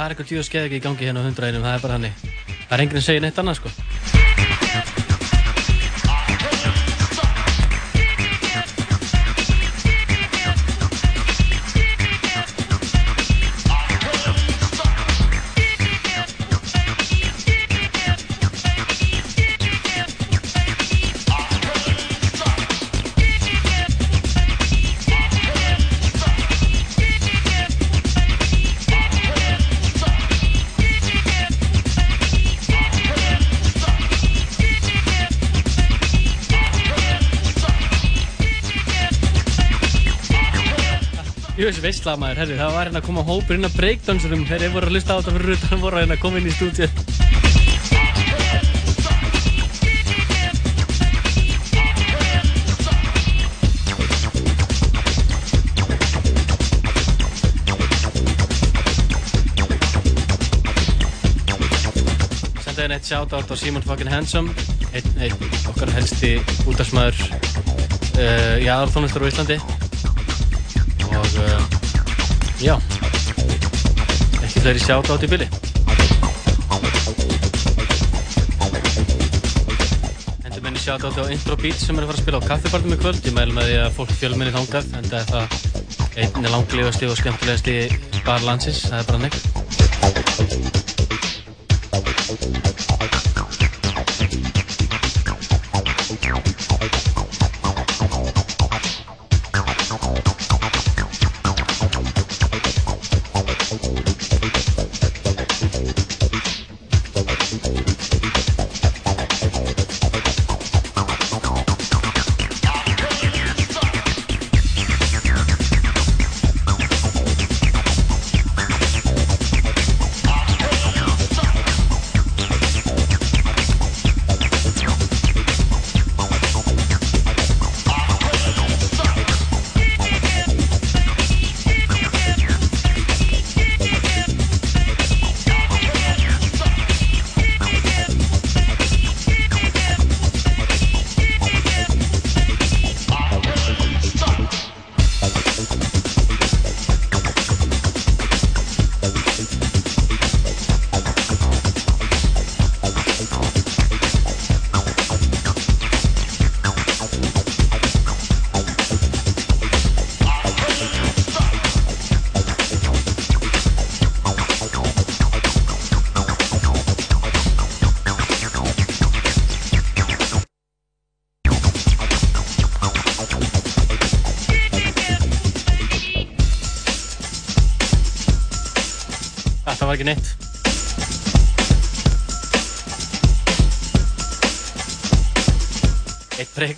það er eitthvað djúða skeið í gangi hérna á hundraðinum, það er bara hannig. Það er enginn að segja neitt annað, sko. Veistla maður, herri, það var hérna að koma hópur að breakdansurum þegar ég voru að hlusta á þetta fyrir utan voru hérna að koma inn í stúdíu. Senda henni eitt shoutout á Simon fucking Handsome, einn, einn okkar helsti útdagsmaður uh, í aðarþónustur á Íslandi. Já, ekki fleiri shoutout í bili. Endur menni shoutout á Intro Beats sem er að fara að spila á kaffibarnum í kvöld. Ég mælum með því að fólk fjölminni þangað, en það er það einn langlífasti og skemmtilegasti bar landsins, það er bara neitt.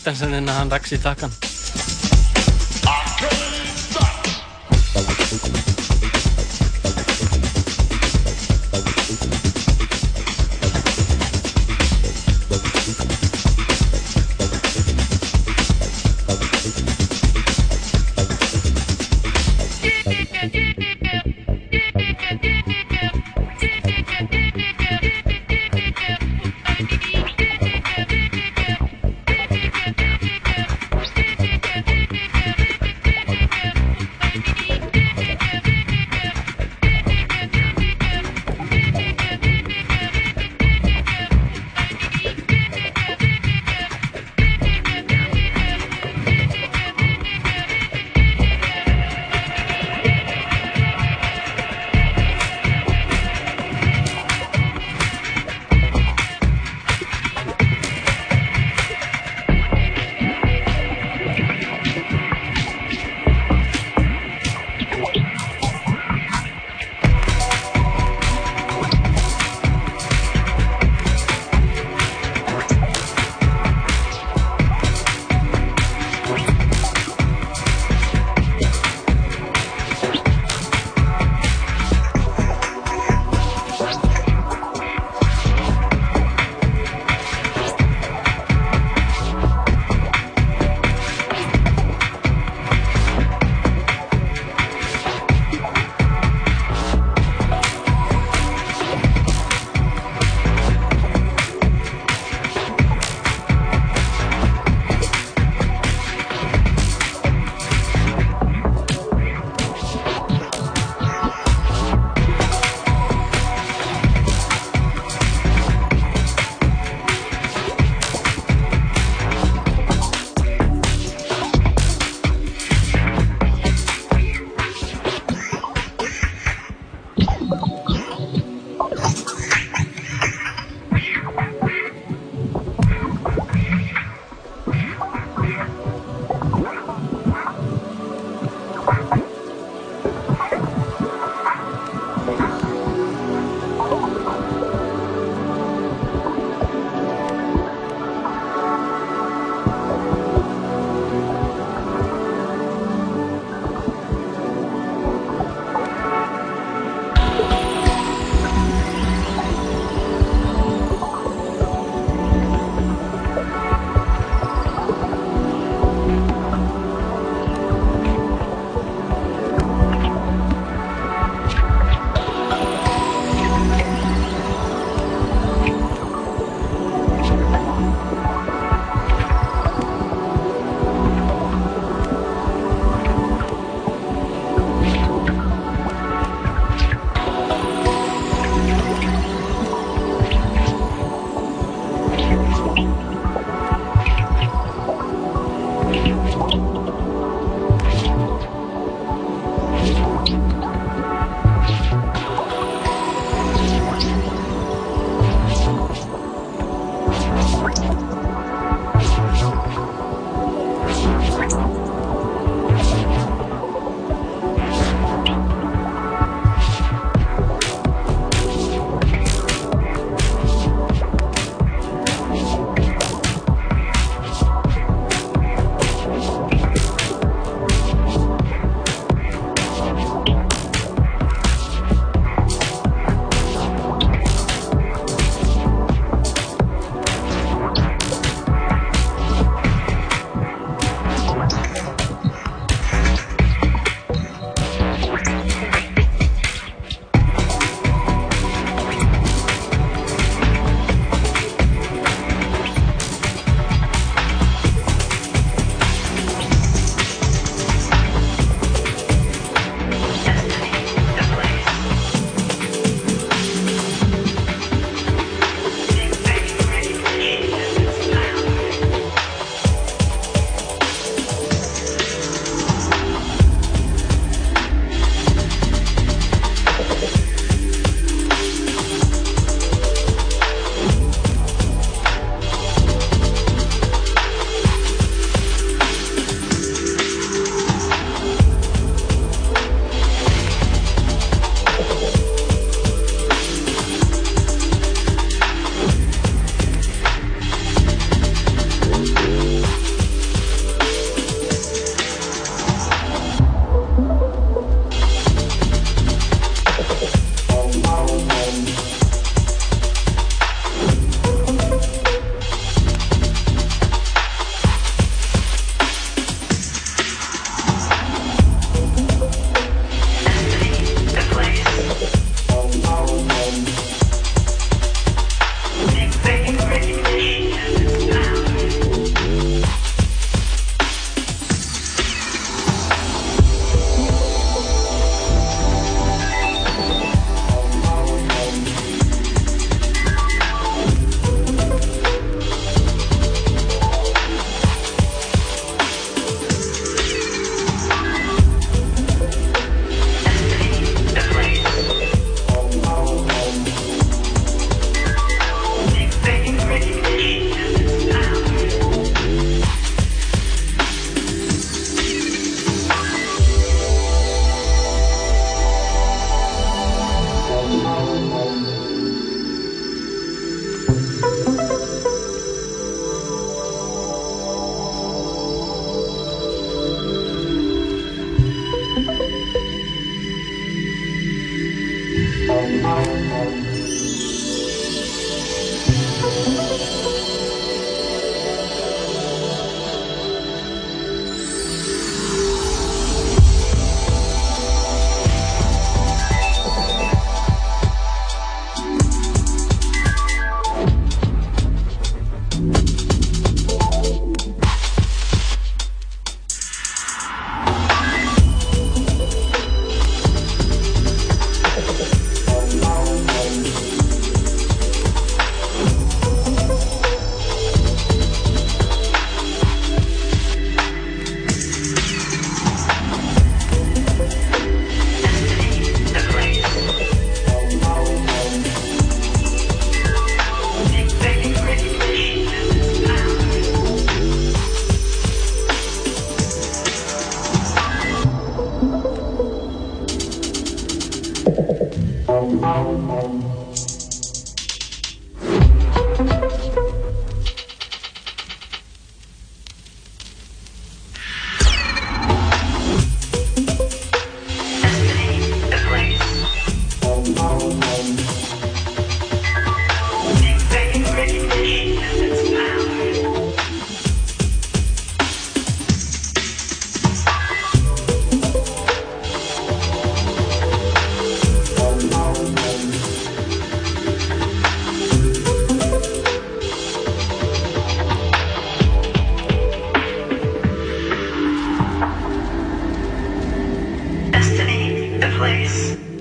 Eitt breakdansan en hann raks place.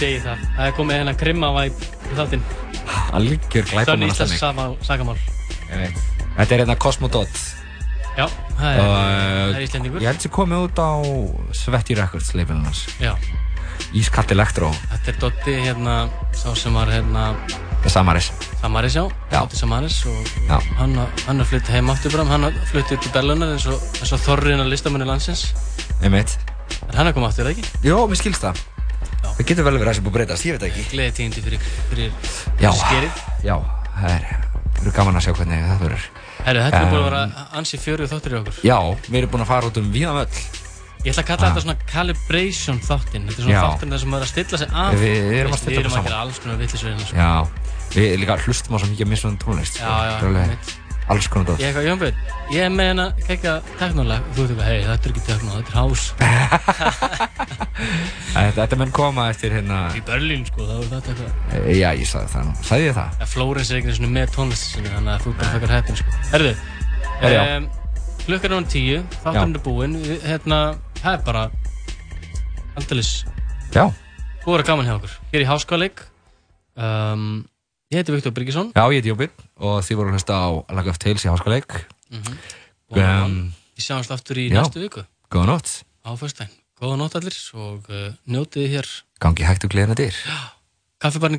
Segi ég það. Það er komið hérna krimma væp í þáttinn. Algjör Þannig glæpamann íslensk sama- sakamál. Þetta er hérna Cosmodot Já, það er, það er uh, Íslendingur. ég held sér komið út á Svetty Records leifinu hans Já, Ískalt Electro þetta er Dotti hérna, sá sem var hérna Samaris Samaris já, Já. Dotti Samaris og Já. hann, er fluttið heim aftur bara, hann fluttið upp til Bellunar eins og, og þorriðin að listamanni landsins. Einmitt En hann er komið aftur, eða ekki? Jó, mér skilst það. Það getur vel verið að þessi búið að breytast, ég veit það ekki Gleði tíðindi fyrir, fyrir Já, skerið. já, það er Það eru gaman að sjá hvernig það verður Herru, þetta er búin að Um, vera ansi fjöru þáttur í okkur. Já, við erum búin að fara út um víðan völl Ég ætla að kalla þetta svona calibration þáttinn. Þetta er svona Já. þátturinn þar sem maður er að stilla sig af. Við- við erum að stilla Við erum að gera alls konar vitlisverðin. Sko. Já, við líka hlustum á svo mikið mismunandi tónlist Já, já, Það er. Alls konar dót Ég eitthvað, Jón Björn, ég er með hérna kekja teknólag þú veit eitthvað, hei, þetta er ekki teknó, þetta er house. [LAUGHS] [LAUGHS] Þetta, menn koma eftir hérna Í Berlín, sko, þá er þetta eitthvað. Já, ég sagði það nú Sagði ég það? En Flórens er ekki svona með tónlistu sinni, þannig að þú er bara fekkar heppin, sko. Herðu, um, klukkan er án tíu, þátturinn er búinn, hérna, það er bara aldeilis Já, að vera gaman hjá okkur. Hér í Háskóleik, um, ég heiti Viktor Bryggjesson já, ég heiti Jóbin og þið voru að hlusta á Lag of Tales í Háskaleik og um, við sjáumst aftur í já. næstu viku Góða nótt á föstudaginn. Góða nótt allir og uh, njótið hér Gangi hægt og gleðina dyr kaffibarni